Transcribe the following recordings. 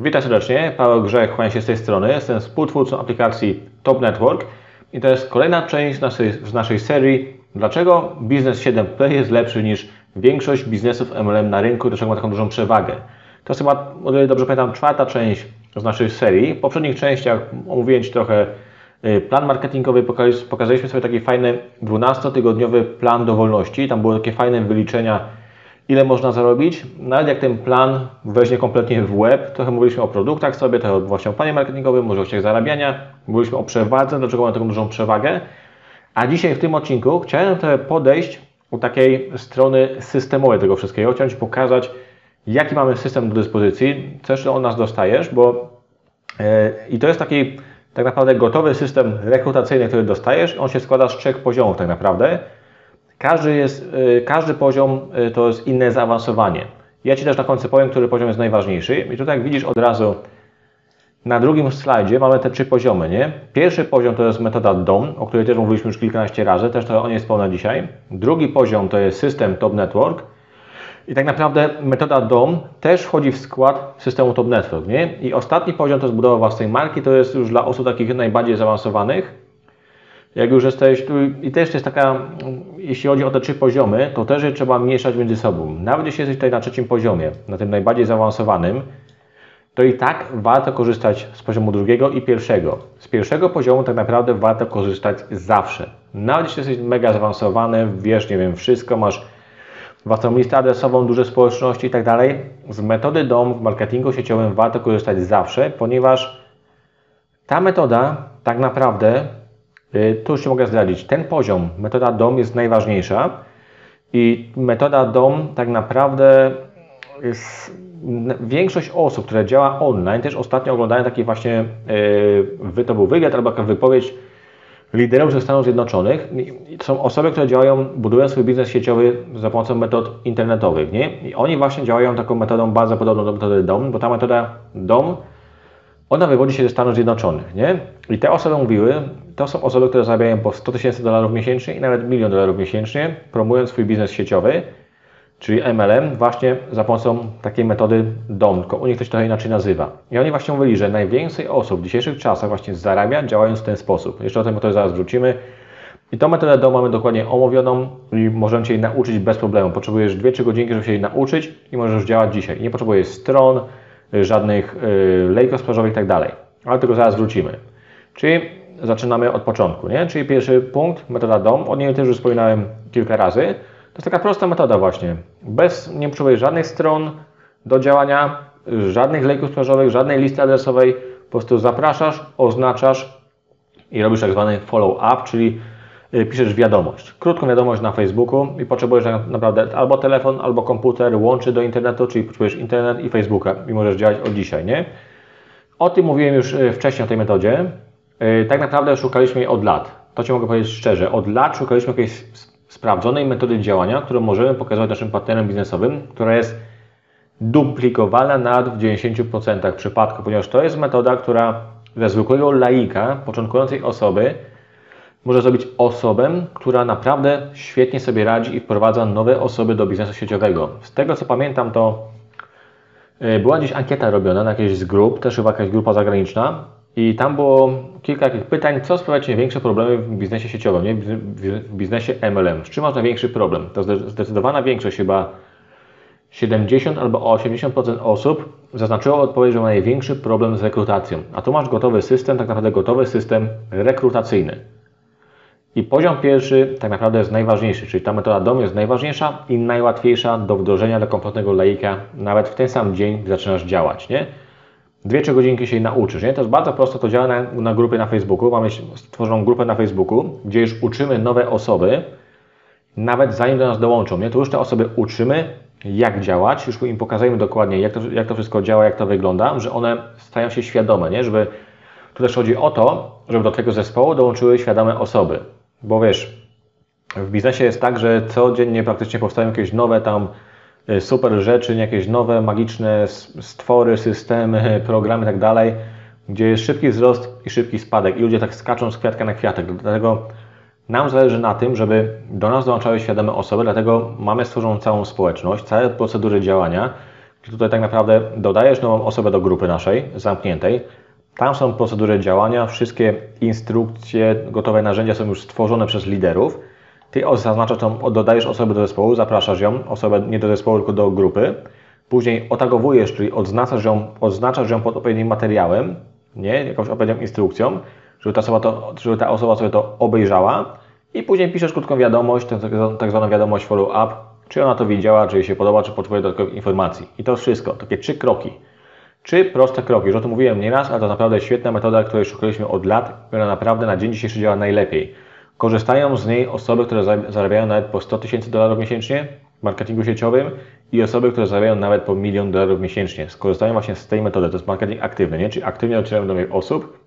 Witam serdecznie, Paweł Grzech, kłaniam się z tej strony. Jestem współtwórcą aplikacji Top Network i to jest kolejna część naszej, z naszej serii Dlaczego biznes 7P jest lepszy niż większość biznesów MLM na rynku, dlaczego ma taką dużą przewagę. To jest chyba, o ile dobrze pamiętam, czwarta część z naszej serii. W poprzednich częściach omówiłem Ci trochę y, plan marketingowy, pokazaliśmy sobie taki fajny 12-tygodniowy plan dowolności. Tam były takie fajne wyliczenia ile można zarobić. Nawet jak ten plan weźmie kompletnie w web, trochę mówiliśmy o produktach sobie, trochę właśnie o planie marketingowym, możliwościach zarabiania, mówiliśmy o przewadze, dlaczego mamy taką dużą przewagę. A dzisiaj w tym odcinku chciałem trochę podejść u takiej strony systemowej tego wszystkiego. Chciałem Ci pokazać, jaki mamy system do dyspozycji, co jeszcze od nas dostajesz, bo yy, i to jest taki tak naprawdę gotowy system rekrutacyjny, który dostajesz. On się składa z trzech poziomów tak naprawdę. Każdy, jest, y, każdy poziom y, to jest inne zaawansowanie. Ja Ci też na końcu powiem, który poziom jest najważniejszy. I tutaj jak widzisz od razu na drugim slajdzie mamy te trzy poziomy. Nie? Pierwszy poziom to jest metoda DOM, o której też mówiliśmy już kilkanaście razy, też to o niej wspomnę dzisiaj. Drugi poziom to jest system Top Network. I tak naprawdę metoda DOM też wchodzi w skład systemu Top Network. Nie? I ostatni poziom to jest budowa własnej marki, to jest już dla osób takich najbardziej zaawansowanych jak już jesteś tu i też jest taka, jeśli chodzi o te trzy poziomy, to też je trzeba mieszać między sobą. Nawet jeśli jesteś tutaj na trzecim poziomie, na tym najbardziej zaawansowanym, to i tak warto korzystać z poziomu drugiego i pierwszego. Z pierwszego poziomu tak naprawdę warto korzystać zawsze. Nawet jeśli jesteś mega zaawansowany, wiesz, nie wiem, wszystko, masz własną listę adresową, duże społeczności i tak dalej, z metody DOM w marketingu sieciowym warto korzystać zawsze, ponieważ ta metoda tak naprawdę tu już Ci mogę zdradzić. Ten poziom, metoda DOM jest najważniejsza i metoda DOM tak naprawdę jest, większość osób, które działa online, też ostatnio oglądają taki właśnie, yy, to był wywiad albo wypowiedź liderów ze Stanów Zjednoczonych. To są osoby, które działają, budują swój biznes sieciowy za pomocą metod internetowych. Nie? I oni właśnie działają taką metodą bardzo podobną do metody DOM, bo ta metoda DOM ona wywodzi się ze Stanów Zjednoczonych, nie? I te osoby mówiły, to są osoby, które zarabiają po 100 tysięcy dolarów miesięcznie i nawet milion dolarów miesięcznie, promując swój biznes sieciowy, czyli MLM, właśnie za pomocą takiej metody DOM, tylko u nich to się trochę inaczej nazywa. I oni właśnie mówili, że najwięcej osób w dzisiejszych czasach właśnie zarabia, działając w ten sposób. Jeszcze o tym metodzie zaraz wrócimy. I tą metodę DOM mamy dokładnie omówioną i możemy Cię jej nauczyć bez problemu. Potrzebujesz 2-3 godzinki, żeby się jej nauczyć i możesz działać dzisiaj. nie potrzebujesz stron, żadnych y, sprzedażowych i tak dalej. Ale tego zaraz wrócimy. Czyli zaczynamy od początku, nie? Czyli pierwszy punkt, metoda DOM, o niej też już wspominałem kilka razy. To jest taka prosta metoda właśnie. Bez, nie potrzebujesz żadnych stron do działania, żadnych lejków żadnej listy adresowej. Po prostu zapraszasz, oznaczasz i robisz tak zwany follow-up, czyli y, piszesz wiadomość, krótką wiadomość na Facebooku i potrzebujesz naprawdę albo telefon, albo komputer łączy do internetu, czyli potrzebujesz internet i Facebooka i możesz działać od dzisiaj, nie? O tym mówiłem już y, wcześniej o tej metodzie. E, tak naprawdę szukaliśmy jej od lat. To Ci mogę powiedzieć szczerze. Od lat szukaliśmy jakiejś sprawdzonej metody działania, którą możemy pokazać naszym partnerom biznesowym, która jest duplikowana nawet w 90% przypadków, ponieważ to jest metoda, która ze zwykłego laika, początkującej osoby, może zrobić osobę, która naprawdę świetnie sobie radzi i wprowadza nowe osoby do biznesu sieciowego. Z tego co pamiętam, to e, była gdzieś ankieta robiona na jakiejś z grup, też chyba jakaś grupa zagraniczna, i tam było kilka takich pytań, co sprawia Ci największe problemy w biznesie sieciowym, nie? w biznesie MLM. Z czym masz największy problem? To zdecydowana większość, chyba 70 albo 80% osób zaznaczyło odpowiedź, że ma największy problem z rekrutacją. A tu masz gotowy system, tak naprawdę gotowy system rekrutacyjny. I poziom pierwszy tak naprawdę jest najważniejszy, czyli ta metoda DOM jest najważniejsza i najłatwiejsza do wdrożenia dla kompletnego laika, nawet w ten sam dzień, zaczynasz działać. Nie? dwie, trzy godzinki się nauczysz. Nie? To jest bardzo prosto, to działa na, na grupie na Facebooku. Mamy stworzoną grupę na Facebooku, gdzie już uczymy nowe osoby, nawet zanim do nas dołączą. Nie? To już te osoby uczymy, jak działać, już im pokazujemy dokładnie, jak to, jak to wszystko działa, jak to wygląda, że one stają się świadome, nie? żeby tu też chodzi o to, żeby do tego zespołu dołączyły świadome osoby. Bo wiesz, w biznesie jest tak, że codziennie praktycznie powstają jakieś nowe tam Y, super rzeczy, jakieś nowe, magiczne stwory, systemy, programy itd., tak gdzie jest szybki wzrost i szybki spadek i ludzie tak skaczą z kwiatka na kwiatek. Dlatego nam zależy na tym, żeby do nas dołączały świadome osoby, dlatego mamy stworzoną całą społeczność, całe procedury działania, Tutaj tak naprawdę dodajesz nową osobę do grupy naszej, zamkniętej. Tam są procedury działania, wszystkie instrukcje, gotowe narzędzia są już stworzone przez liderów. Ty zaznaczasz tą, dodajesz osobę do zespołu, zapraszasz ją, osobę nie do zespołu, tylko do grupy. Później otagowujesz, czyli odznaczasz ją, odznaczasz ją pod odpowiednim materiałem, nie? jakąś odpowiednią instrukcją, żeby ta osoba, to, żeby ta osoba sobie to obejrzała i później piszesz krótką wiadomość, tak zwaną wiadomość follow-up, czy ona to widziała, czy jej się podoba, czy potrzebuje dodatkowych informacji. I to wszystko, takie trzy kroki. Trzy proste kroki, już o tym mówiłem nieraz, ale to naprawdę świetna metoda, której szukaliśmy od lat, która naprawdę na dzień dzisiejszy działa najlepiej. Korzystają z niej osoby, które zarabiają nawet po 100 tysięcy dolarów miesięcznie w marketingu sieciowym i osoby, które zarabiają nawet po milion dolarów miesięcznie. Skorzystają właśnie z tej metody, to jest marketing aktywny, nie? czyli aktywnie docierają do nowych osób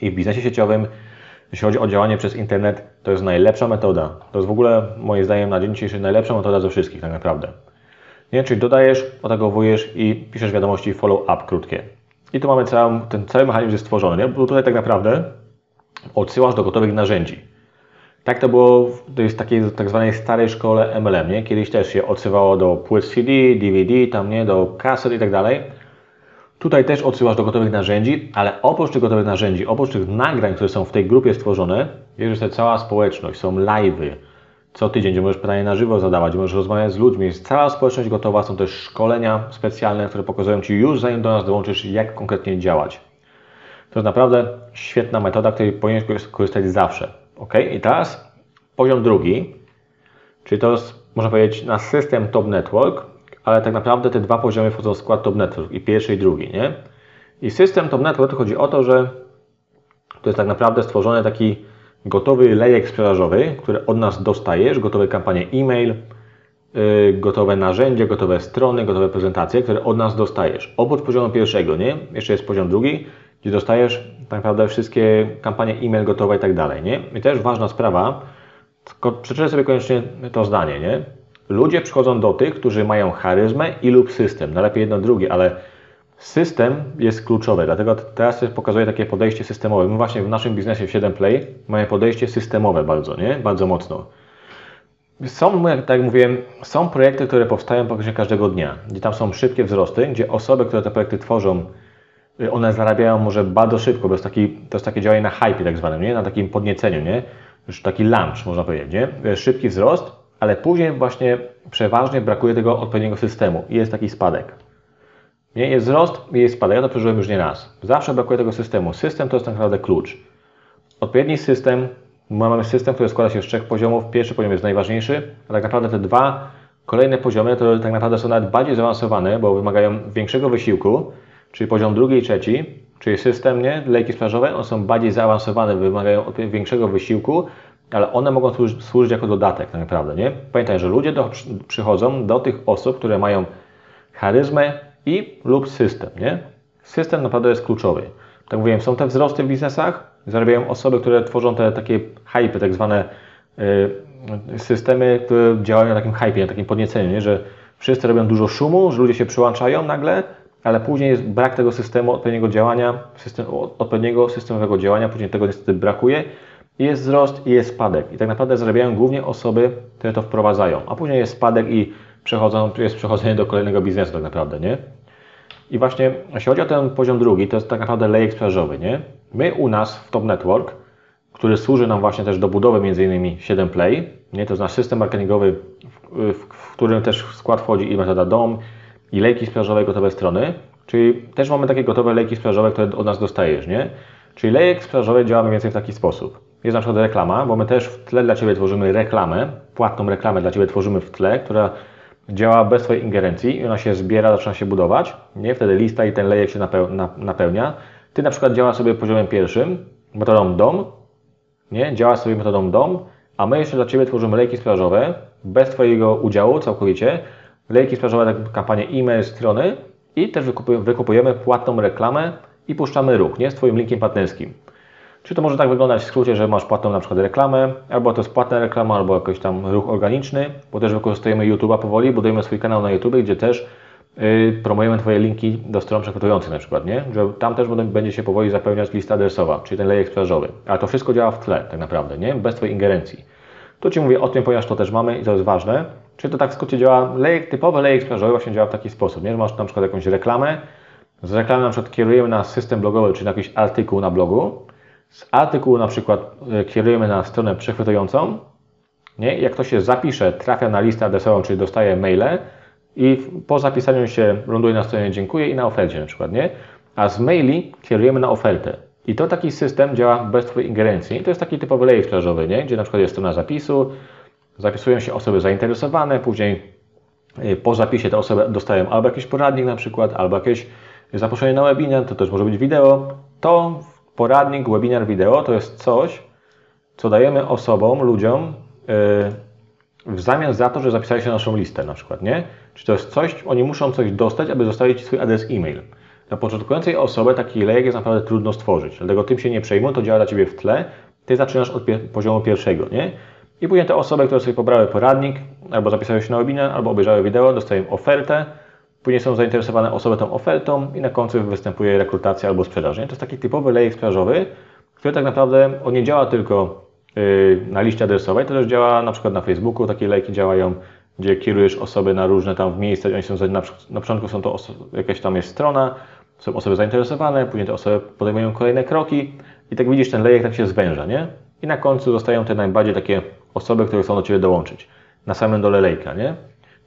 i w biznesie sieciowym, jeśli chodzi o działanie przez internet, to jest najlepsza metoda. To jest w ogóle, moim zdaniem, na dzień dzisiejszy najlepsza metoda ze wszystkich tak naprawdę. Nie? Czyli dodajesz, otagowujesz i piszesz wiadomości follow-up krótkie. I tu mamy cały, ten cały mechanizm jest stworzony. Nie? Bo tutaj tak naprawdę odsyłasz do gotowych narzędzi. Tak to było w tej takiej tak zwanej starej szkole MLM, nie? Kiedyś też się odsyłało do płyt CD, DVD, tam nie, do kaset i tak dalej. Tutaj też odsyłasz do gotowych narzędzi, ale oprócz tych gotowych narzędzi, oprócz tych nagrań, które są w tej grupie stworzone, jest jest cała społeczność, są live'y. Co tydzień, gdzie możesz pytania na żywo zadawać, możesz rozmawiać z ludźmi, jest cała społeczność gotowa, są też szkolenia specjalne, które pokazują Ci już zanim do nas dołączysz, jak konkretnie działać. To jest naprawdę świetna metoda, której powinieneś korzystać zawsze. Ok, i teraz poziom drugi, czyli to jest, można powiedzieć, na system Top Network, ale tak naprawdę te dwa poziomy wchodzą w skład Top Network, i pierwszy, i drugi, nie? I system Top Network chodzi o to, że to jest tak naprawdę stworzony taki gotowy lejek sprzedażowy, który od nas dostajesz, gotowe kampanie e-mail, yy, gotowe narzędzia, gotowe strony, gotowe prezentacje, które od nas dostajesz. Oprócz poziomu pierwszego, nie? Jeszcze jest poziom drugi, gdzie dostajesz tak naprawdę wszystkie kampanie e-mail gotowe i tak dalej, nie? I też ważna sprawa, przeczytaj sobie koniecznie to zdanie, nie? Ludzie przychodzą do tych, którzy mają charyzmę i lub system, najlepiej jedno drugie, ale system jest kluczowy, dlatego teraz pokazuję takie podejście systemowe. My właśnie w naszym biznesie w 7Play mamy podejście systemowe bardzo, nie? Bardzo mocno. Są, jak tak jak mówiłem, są projekty, które powstają praktycznie każdego dnia, gdzie tam są szybkie wzrosty, gdzie osoby, które te projekty tworzą, Y, one zarabiają może bardzo szybko, bo jest taki, to jest takie działanie na hype tak zwanym, nie? na takim podnieceniu, nie? już taki lunch można powiedzieć, nie? Y, szybki wzrost, ale później właśnie przeważnie brakuje tego odpowiedniego systemu i jest taki spadek. Nie? Jest wzrost i jest spadek, ja to przeżyłem już nie raz. Zawsze brakuje tego systemu. System to jest tak naprawdę klucz. Odpowiedni system, mamy system, który składa się z trzech poziomów. Pierwszy poziom jest najważniejszy, a tak naprawdę te dwa kolejne poziomy to tak naprawdę są nawet bardziej zaawansowane, bo wymagają większego wysiłku, czyli poziom drugi i trzeci, czyli system, nie? lejki sprzedażowe, one są bardziej zaawansowane, wymagają większego wysiłku, ale one mogą służyć, służyć jako dodatek tak naprawdę, nie? Pamiętaj, że ludzie do, przychodzą do tych osób, które mają charyzmę i lub system, nie? System naprawdę jest kluczowy. Tak mówiłem, są te wzrosty w biznesach, zarabiają osoby, które tworzą te takie hype, tak zwane y, systemy, które działają na takim hype, na takim podnieceniu, nie? że wszyscy robią dużo szumu, że ludzie się przyłączają nagle, ale później jest brak tego systemu odpowiedniego działania, system, odpowiedniego systemowego działania, później tego niestety brakuje. Jest wzrost i jest spadek. I tak naprawdę zarabiają głównie osoby, które to wprowadzają. A później jest spadek i przechodzą, jest przechodzenie do kolejnego biznesu tak naprawdę, nie? I właśnie, jeśli chodzi o ten poziom drugi, to jest tak naprawdę lejek sprzedażowy, nie? My u nas w Top Network, który służy nam właśnie też do budowy m.in. 7 Play, nie? To jest nasz system marketingowy, w, w, w którym też w skład wchodzi i metoda DOM, i lejki sprzedażowe gotowe strony, czyli też mamy takie gotowe lejki sprzedażowe, które od nas dostajesz, nie? Czyli lejek sprzedażowy działa mniej więcej w taki sposób. Jest na przykład reklama, bo my też w tle dla Ciebie tworzymy reklamę, płatną reklamę dla Ciebie tworzymy w tle, która działa bez Twojej ingerencji i ona się zbiera, zaczyna się budować, nie? Wtedy lista i ten lejek się napełnia. Ty na przykład działa sobie poziomem pierwszym, metodą DOM, nie? Działa sobie metodą DOM, a my jeszcze dla Ciebie tworzymy lejki sprzedażowe bez Twojego udziału całkowicie, lejki sprzedażowe, kampanię e-mail, strony i też wykupujemy płatną reklamę i puszczamy ruch, nie? Z Twoim linkiem partnerskim. Czy to może tak wyglądać w skrócie, że masz płatną na przykład reklamę, albo to jest płatna reklama, albo jakiś tam ruch organiczny, bo też wykorzystujemy YouTube'a powoli, budujemy swój kanał na YouTube, gdzie też yy, promujemy Twoje linki do stron przechwytujących na przykład, nie? Że tam też będzie się powoli zapełniać lista adresowa, czyli ten lejek sprzedażowy. Ale to wszystko działa w tle tak naprawdę, nie? Bez Twojej ingerencji. Tu Ci mówię o tym, ponieważ to też mamy i to jest ważne, Czyli to tak w skrócie działa, lejek, typowy lejek sprzedażowy właśnie działa w taki sposób, nie? Że masz na przykład jakąś reklamę, z reklamy na przykład kierujemy na system blogowy, czyli na jakiś artykuł na blogu, z artykułu na przykład e, kierujemy na stronę przechwytującą, nie? Jak to się zapisze, trafia na listę adresową, czyli dostaje maile i po zapisaniu się ląduje na stronie dziękuję i na ofercie na przykład, nie? A z maili kierujemy na ofertę. I to taki system działa bez Twojej ingerencji. I to jest taki typowy lejek nie? Gdzie na przykład jest strona zapisu, zapisują się osoby zainteresowane, później y, po zapisie te osoby dostają albo jakiś poradnik na przykład, albo jakieś zaproszenie na webinar, to też może być wideo. To poradnik, webinar, wideo to jest coś, co dajemy osobom, ludziom yy, w zamian za to, że zapisali się na naszą listę na przykład, nie? Czy to jest coś, oni muszą coś dostać, aby zostawić swój adres e-mail. Dla początkującej osoby taki lejek jest naprawdę trudno stworzyć, dlatego tym się nie przejmuj, to działa dla Ciebie w tle, Ty zaczynasz od poziomu pierwszego, nie? I później te osoby, które sobie pobrały poradnik, albo zapisały się na webinar, albo obejrzały wideo, dostają ofertę, później są zainteresowane osoby tą ofertą i na końcu występuje rekrutacja albo sprzedaż. Nie? To jest taki typowy lejek sprzedażowy, który tak naprawdę on nie działa tylko yy, na liście adresowej, to też działa na przykład na Facebooku, takie lejki działają, gdzie kierujesz osoby na różne tam miejsca, oni są na, na początku są to jakaś tam jest strona, są osoby zainteresowane, później te osoby podejmują kolejne kroki i tak widzisz, ten lejek tak się zwęża, nie? I na końcu zostają te najbardziej takie osoby, które chcą do Ciebie dołączyć. Na samym dole lejka, nie?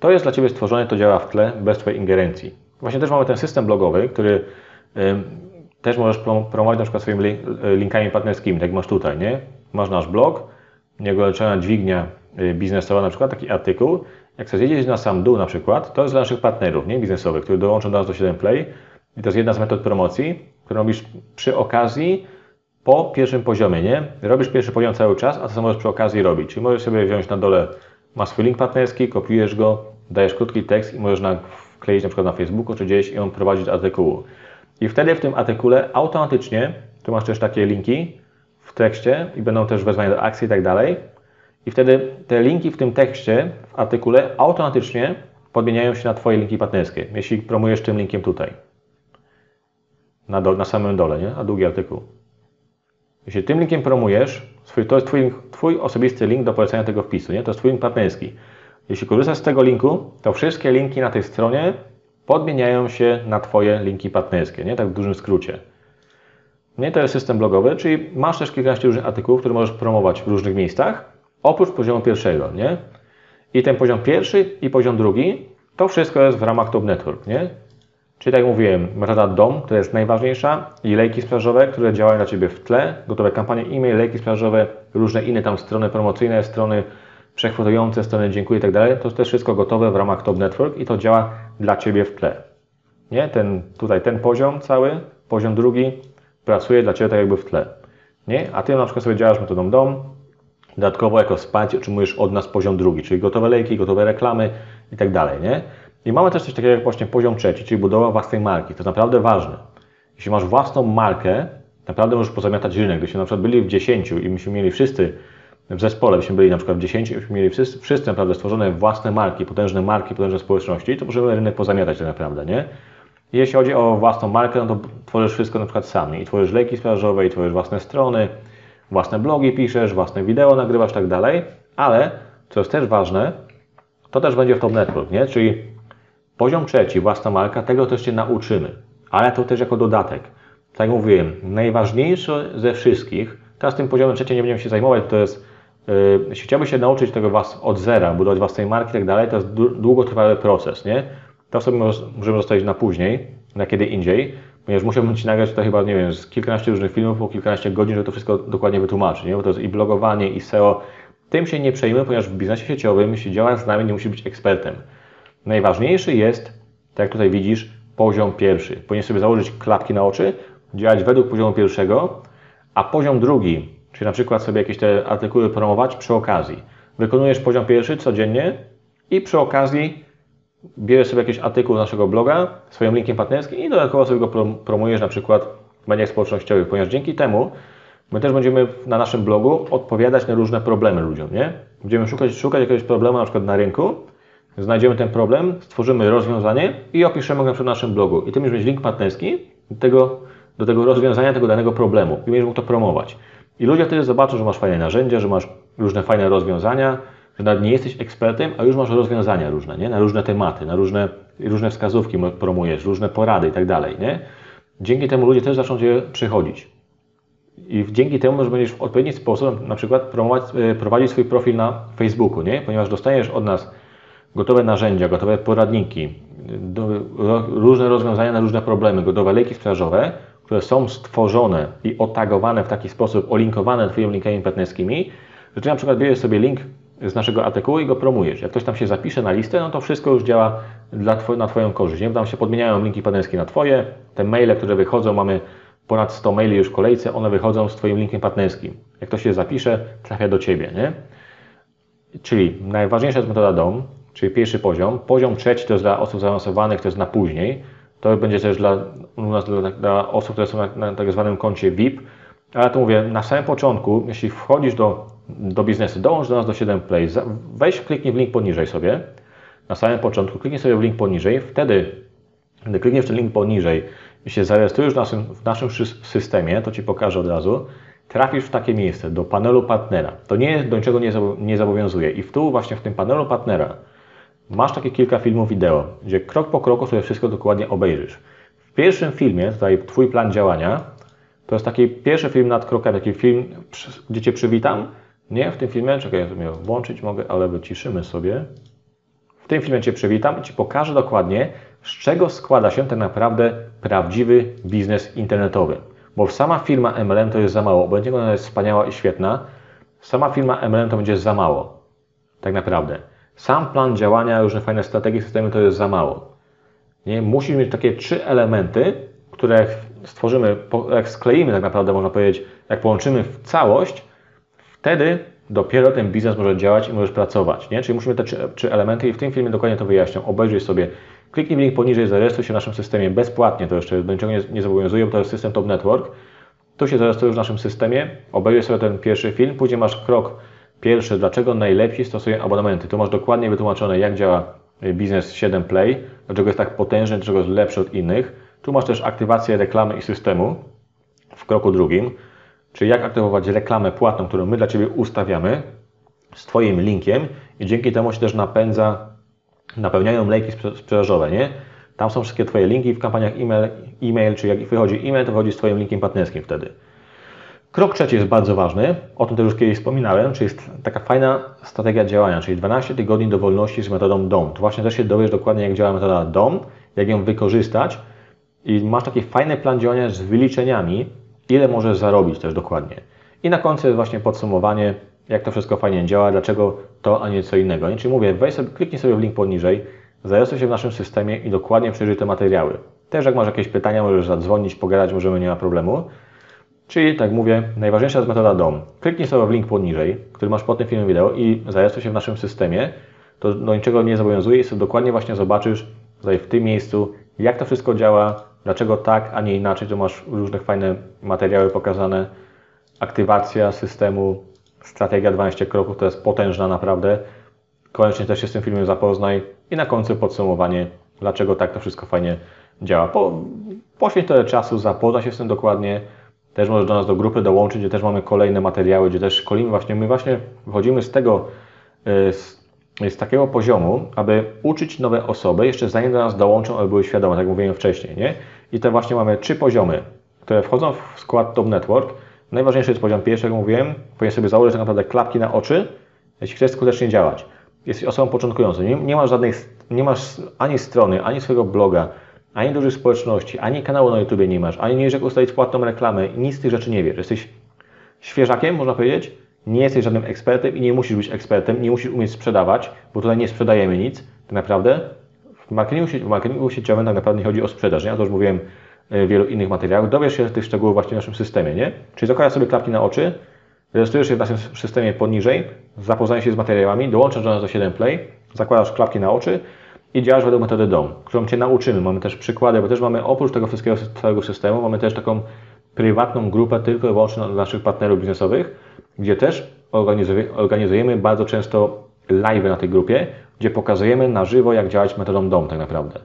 To jest dla Ciebie stworzone, to działa w tle, bez Twojej ingerencji. Właśnie też mamy ten system blogowy, który też możesz promować na przykład swoimi linkami partnerskimi, tak jak masz tutaj, nie? Masz nasz blog, nieogoleczona dźwignia y, biznesowa, na przykład taki artykuł. Jak chcesz jeździć na sam dół na przykład, to jest dla naszych partnerów, nie? Biznesowych, którzy dołączą do nas do 7 Play i to jest jedna z metod promocji, którą robisz przy okazji po pierwszym poziomie, nie? Robisz pierwszy poziom cały czas, a to samo możesz przy okazji robić. Czyli możesz sobie wziąć na dole, masz swój link partnerski, kopiujesz go, dajesz krótki tekst i możesz na, wkleić na przykład na Facebooku czy gdzieś i on prowadzić do artykułu. I wtedy w tym artykule automatycznie, tu masz też takie linki w tekście i będą też wezwania do akcji i tak dalej. I wtedy te linki w tym tekście, w artykule automatycznie podmieniają się na Twoje linki partnerskie, jeśli promujesz tym linkiem tutaj na, do, na samym dole, nie? a długi artykuł. Jeśli tym linkiem promujesz, to jest twój, twój osobisty link do polecenia tego wpisu, nie? to jest Twój link partnerski. Jeśli korzystasz z tego linku, to wszystkie linki na tej stronie podmieniają się na Twoje linki partnerskie, nie? tak w dużym skrócie. Nie, to jest system blogowy, czyli masz też kilkanaście różnych artykułów, które możesz promować w różnych miejscach, oprócz poziomu pierwszego. Nie? I ten poziom pierwszy i poziom drugi, to wszystko jest w ramach Top Network. Nie? Czyli tak jak mówiłem, metoda DOM, która jest najważniejsza i lejki sprzedażowe, które działają dla Ciebie w tle, gotowe kampanie e-mail, lejki sprzedażowe, różne inne tam strony promocyjne, strony przechwytujące, strony dziękuję i tak dalej, to też wszystko gotowe w ramach Top Network i to działa dla Ciebie w tle. Nie? Ten, tutaj ten poziom cały, poziom drugi pracuje dla Ciebie tak jakby w tle. Nie? A Ty na przykład sobie działasz metodą DOM, dodatkowo jako wsparcie otrzymujesz od nas poziom drugi, czyli gotowe lejki, gotowe reklamy i tak dalej. Nie? I mamy też coś takiego jak właśnie poziom trzeci, czyli budowa własnej marki. To jest naprawdę ważne. Jeśli masz własną markę, naprawdę możesz pozamiatać rynek. Gdybyśmy na przykład byli w 10 i myśmy mieli wszyscy w zespole, byśmy byli na przykład w 10 i byśmy mieli wszyscy, naprawdę stworzone własne marki, potężne marki, potężne społeczności, to możemy rynek pozamiatać tak naprawdę, nie? Jeśli chodzi o własną markę, no to tworzysz wszystko na przykład sam. I tworzysz lejki sprzedażowe, i tworzysz własne strony, własne blogi piszesz, własne wideo nagrywasz, tak dalej. Ale, co jest też ważne, to też będzie w Top Network, nie? Czyli Poziom trzeci, własna marka, tego też się nauczymy, ale to też jako dodatek. Tak jak mówiłem, najważniejsze ze wszystkich, teraz tym poziomem trzecim nie będziemy się zajmować, to jest, jeśli chciałbyś się nauczyć tego was od zera, budować własnej marki i tak dalej, to jest długotrwały proces, nie? To sobie możemy zostawić na później, na kiedy indziej, ponieważ musiałbym Ci nagrać tutaj chyba, nie wiem, z kilkanaście różnych filmów po kilkanaście godzin, żeby to wszystko dokładnie wytłumaczyć, nie? Bo to jest i blogowanie, i SEO. Tym się nie przejmuj, ponieważ w biznesie sieciowym, jeśli działasz z nami, nie musisz być ekspertem. Najważniejszy jest, tak jak tutaj widzisz, poziom pierwszy. Powinieneś sobie założyć klapki na oczy, działać według poziomu pierwszego, a poziom drugi, czyli na przykład sobie jakieś te artykuły promować przy okazji. Wykonujesz poziom pierwszy codziennie i przy okazji bierzesz sobie jakiś artykuł naszego bloga swoim linkiem partnerskim i dodatkowo sobie go promujesz na przykład w mediach społecznościowych, ponieważ dzięki temu my też będziemy na naszym blogu odpowiadać na różne problemy ludziom, nie? Będziemy szukać, szukać jakiegoś problemu na przykład na rynku znajdziemy ten problem, stworzymy rozwiązanie i opiszemy go na naszym blogu. I ty będziesz mieć link partnerski do tego, do tego rozwiązania tego danego problemu i będziesz mógł to promować. I ludzie wtedy zobaczą, że masz fajne narzędzia, że masz różne fajne rozwiązania, że nawet nie jesteś ekspertem, a już masz rozwiązania różne, nie? Na różne tematy, na różne, różne wskazówki promujesz, różne porady i tak dalej, nie? Dzięki temu ludzie też zaczną Cię przychodzić. I dzięki temu że będziesz w odpowiedni sposób na przykład promować, e, prowadzić swój profil na Facebooku, nie? Ponieważ dostajesz od nas gotowe narzędzia, gotowe poradniki, do, różne rozwiązania na różne problemy, gotowe lejki sprzedażowe, które są stworzone i otagowane w taki sposób, olinkowane Twoimi linkami partnerskimi, że Ty na przykład bierzesz sobie link z naszego artykułu i go promujesz. Jak ktoś tam się zapisze na listę, no to wszystko już działa dla twoj, na Twoją korzyść. Nie? Tam się podmieniają linki partnerskie na Twoje, te maile, które wychodzą, mamy ponad 100 maili już w kolejce, one wychodzą z Twoim linkiem partnerskim. Jak ktoś się zapisze, trafia do Ciebie. Nie? Czyli najważniejsza jest metoda DOM, czyli pierwszy poziom. Poziom trzeci to jest dla osób zaawansowanych, to jest na później. To będzie też dla, u nas dla, dla osób, które są na, na tak zwanym koncie VIP. Ale tu mówię, na samym początku, jeśli wchodzisz do, do biznesu, dołącz do nas do 7 Play, weź, kliknij w link poniżej sobie, na samym początku, kliknij sobie w link poniżej, wtedy, gdy klikniesz ten link poniżej i się zarejestrujesz w naszym, w naszym systemie, to Ci pokażę od razu, trafisz w takie miejsce, do panelu partnera. To nie, do niczego nie, nie zobowiązuje. I w tu właśnie w tym panelu partnera masz takie kilka filmów wideo, gdzie krok po kroku sobie wszystko dokładnie obejrzysz. W pierwszym filmie, tutaj Twój plan działania, to jest taki pierwszy film nad krokiem, taki film, gdzie Cię przywitam. Nie, w tym filmie, czekaj, ja sobie włączyć mogę, ale wyciszymy sobie. W tym filmie Cię przywitam i Ci pokażę dokładnie, z czego składa się tak naprawdę prawdziwy biznes internetowy. Bo sama firma MLM to jest za mało. Będzie ona jest wspaniała i świetna. Sama firma MLM to będzie za mało. Tak naprawdę. Sam plan działania, różne fajne strategie, systemy to jest za mało. Nie? Musisz mieć takie trzy elementy, które jak stworzymy, jak skleimy tak naprawdę, można powiedzieć, jak połączymy w całość, wtedy dopiero ten biznes może działać i możesz pracować. Nie? Czyli musimy te trzy, trzy elementy i w tym filmie dokładnie to wyjaśniam. Obejrzyj sobie, kliknij w link poniżej, zarejestruj się w naszym systemie bezpłatnie, to jeszcze do niczego nie, nie zobowiązuje, bo to jest system Top Network. Tu się zarejestrujesz w naszym systemie, obejrzyj sobie ten pierwszy film, później masz krok pierwszy, dlaczego najlepiej stosują abonamenty. Tu masz dokładnie wytłumaczone, jak działa biznes 7 Play, dlaczego jest tak potężny, dlaczego jest lepszy od innych. Tu masz też aktywację reklamy i systemu w kroku drugim czyli jak aktywować reklamę płatną, którą my dla Ciebie ustawiamy z Twoim linkiem i dzięki temu się też napędza, napełniają lejki sprzedażowe, nie? Tam są wszystkie Twoje linki w kampaniach e-mail, e-mail czyli jak wychodzi e-mail, to wychodzi z Twoim linkiem partnerskim wtedy. Krok trzeci jest bardzo ważny, o tym też już kiedyś wspominałem, czyli jest taka fajna strategia działania, czyli 12 tygodni do wolności z metodą DOM. Tu właśnie też się dowiesz dokładnie, jak działa metoda DOM, jak ją wykorzystać i masz taki fajny plan działania z wyliczeniami, ile możesz zarobić też dokładnie. I na końcu jest właśnie podsumowanie, jak to wszystko fajnie działa, dlaczego to, a nie co innego. Czyli mówię, weź sobie, kliknij sobie w link poniżej, zarejestruj się w naszym systemie i dokładnie przejrzyj te materiały. Też jak masz jakieś pytania, możesz zadzwonić, pogadać, możemy, nie ma problemu. Czyli, tak mówię, najważniejsza jest metoda DOM. Kliknij sobie w link poniżej, który masz pod tym filmem wideo i zarejestruj się w naszym systemie. To do niczego nie zobowiązuje i sobie dokładnie właśnie zobaczysz tutaj w tym miejscu, jak to wszystko działa, Dlaczego tak, a nie inaczej? Tu masz różne fajne materiały pokazane. Aktywacja systemu, strategia 12 kroków to jest potężna naprawdę. Koniecznie też się z tym filmem zapoznaj. I na końcu podsumowanie, dlaczego tak to wszystko fajnie działa. Po, poświęć trochę czasu, zapoznaj się z tym dokładnie. Też możesz do nas do grupy dołączyć, gdzie też mamy kolejne materiały, gdzie też szkolimy właśnie. My właśnie wychodzimy z tego, y, z z takiego poziomu, aby uczyć nowe osoby, jeszcze zanim do nas dołączą, aby były świadome, tak jak mówiłem wcześniej. Nie? I te właśnie mamy trzy poziomy, które wchodzą w skład Top Network. Najważniejszy jest poziom pierwszy, jak mówiłem. Powinien sobie założyć tak naprawdę klapki na oczy, jeśli chcesz skutecznie działać. Jesteś osobą początkującą. Nie, nie masz żadnych, nie masz ani strony, ani swojego bloga, ani dużych społeczności, ani kanału na YouTube nie masz, ani nie wiesz, jak ustalić płatną reklamę, nic z tych rzeczy nie wiesz. Jesteś świeżakiem, można powiedzieć, nie jesteś żadnym ekspertem i nie musisz być ekspertem, nie musisz umieć sprzedawać, bo tutaj nie sprzedajemy nic, tak naprawdę. W marketingu, w marketingu sieciowym tak naprawdę nie chodzi o sprzedaż, nie? Ja to już mówiłem w wielu innych materiałach. Dowiesz się tych szczegółów właśnie w naszym systemie, nie? Czyli zakładasz sobie klapki na oczy, rejestrujesz się w naszym systemie poniżej, zapoznajesz się z materiałami, dołączasz do nas do 7 Play, zakładasz klapki na oczy i działasz według metody DOM, którą Cię nauczymy. Mamy też przykłady, bo też mamy oprócz tego wszystkiego całego systemu, mamy też taką prywatną grupę tylko i wyłącznie dla naszych partnerów biznesowych, gdzie też organizujemy bardzo często live na tej grupie, gdzie pokazujemy na żywo, jak działać metodą DOM tak naprawdę.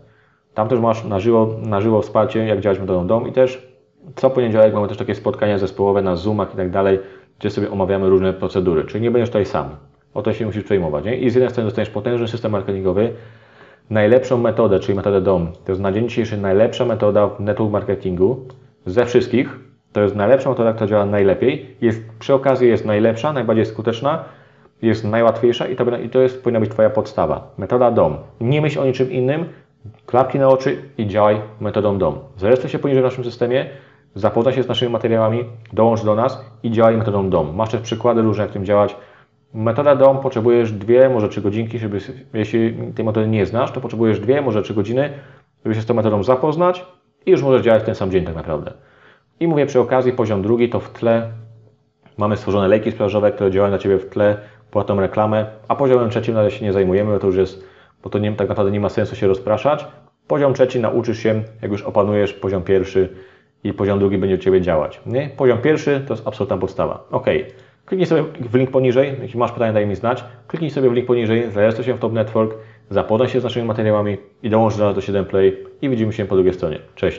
Tam też masz na żywo, na żywo wsparcie, jak działać metodą DOM i też co poniedziałek mamy też takie spotkania zespołowe na Zoomach i tak dalej, gdzie sobie omawiamy różne procedury, czyli nie będziesz tutaj sam. O to się musisz przejmować. Nie? I z jednej strony dostaniesz potężny system marketingowy, najlepszą metodę, czyli metodę DOM. To jest na dzień dzisiejszy najlepsza metoda w network marketingu ze wszystkich. To jest najlepsza metoda, która działa najlepiej. Jest, przy okazji jest najlepsza, najbardziej skuteczna, jest najłatwiejsza i to, i to jest, powinna być Twoja podstawa. Metoda DOM. Nie myśl o niczym innym, klapki na oczy i działaj metodą DOM. Zarejestruj się poniżej w naszym systemie, zapoznaj się z naszymi materiałami, dołącz do nas i działaj metodą DOM. Masz też przykłady różne, jak tym działać. Metoda DOM potrzebujesz dwie, może trzy godzinki, żeby, jeśli tej metody nie znasz, to potrzebujesz dwie, może trzy godziny, żeby się z tą metodą zapoznać i już możesz działać w ten sam dzień tak naprawdę. I mówię przy okazji, poziom drugi to w tle mamy stworzone lejki sprzedażowe, które działają na Ciebie w tle, płatną reklamę, a poziomem trzecim na razie się nie zajmujemy, bo to już jest, bo to nie, tak naprawdę nie ma sensu się rozpraszać. Poziom trzeci nauczysz się, jak już opanujesz poziom pierwszy i poziom drugi będzie u Ciebie działać. Nie? Poziom pierwszy to jest absolutna podstawa. Ok. Kliknij sobie w link poniżej, jeśli masz pytania, daj mi znać. Kliknij sobie w link poniżej, zarejestruj się w Top Network, zapoznaj się z naszymi materiałami i dołącz do nas do 7 Play i widzimy się po drugiej stronie. Cześć!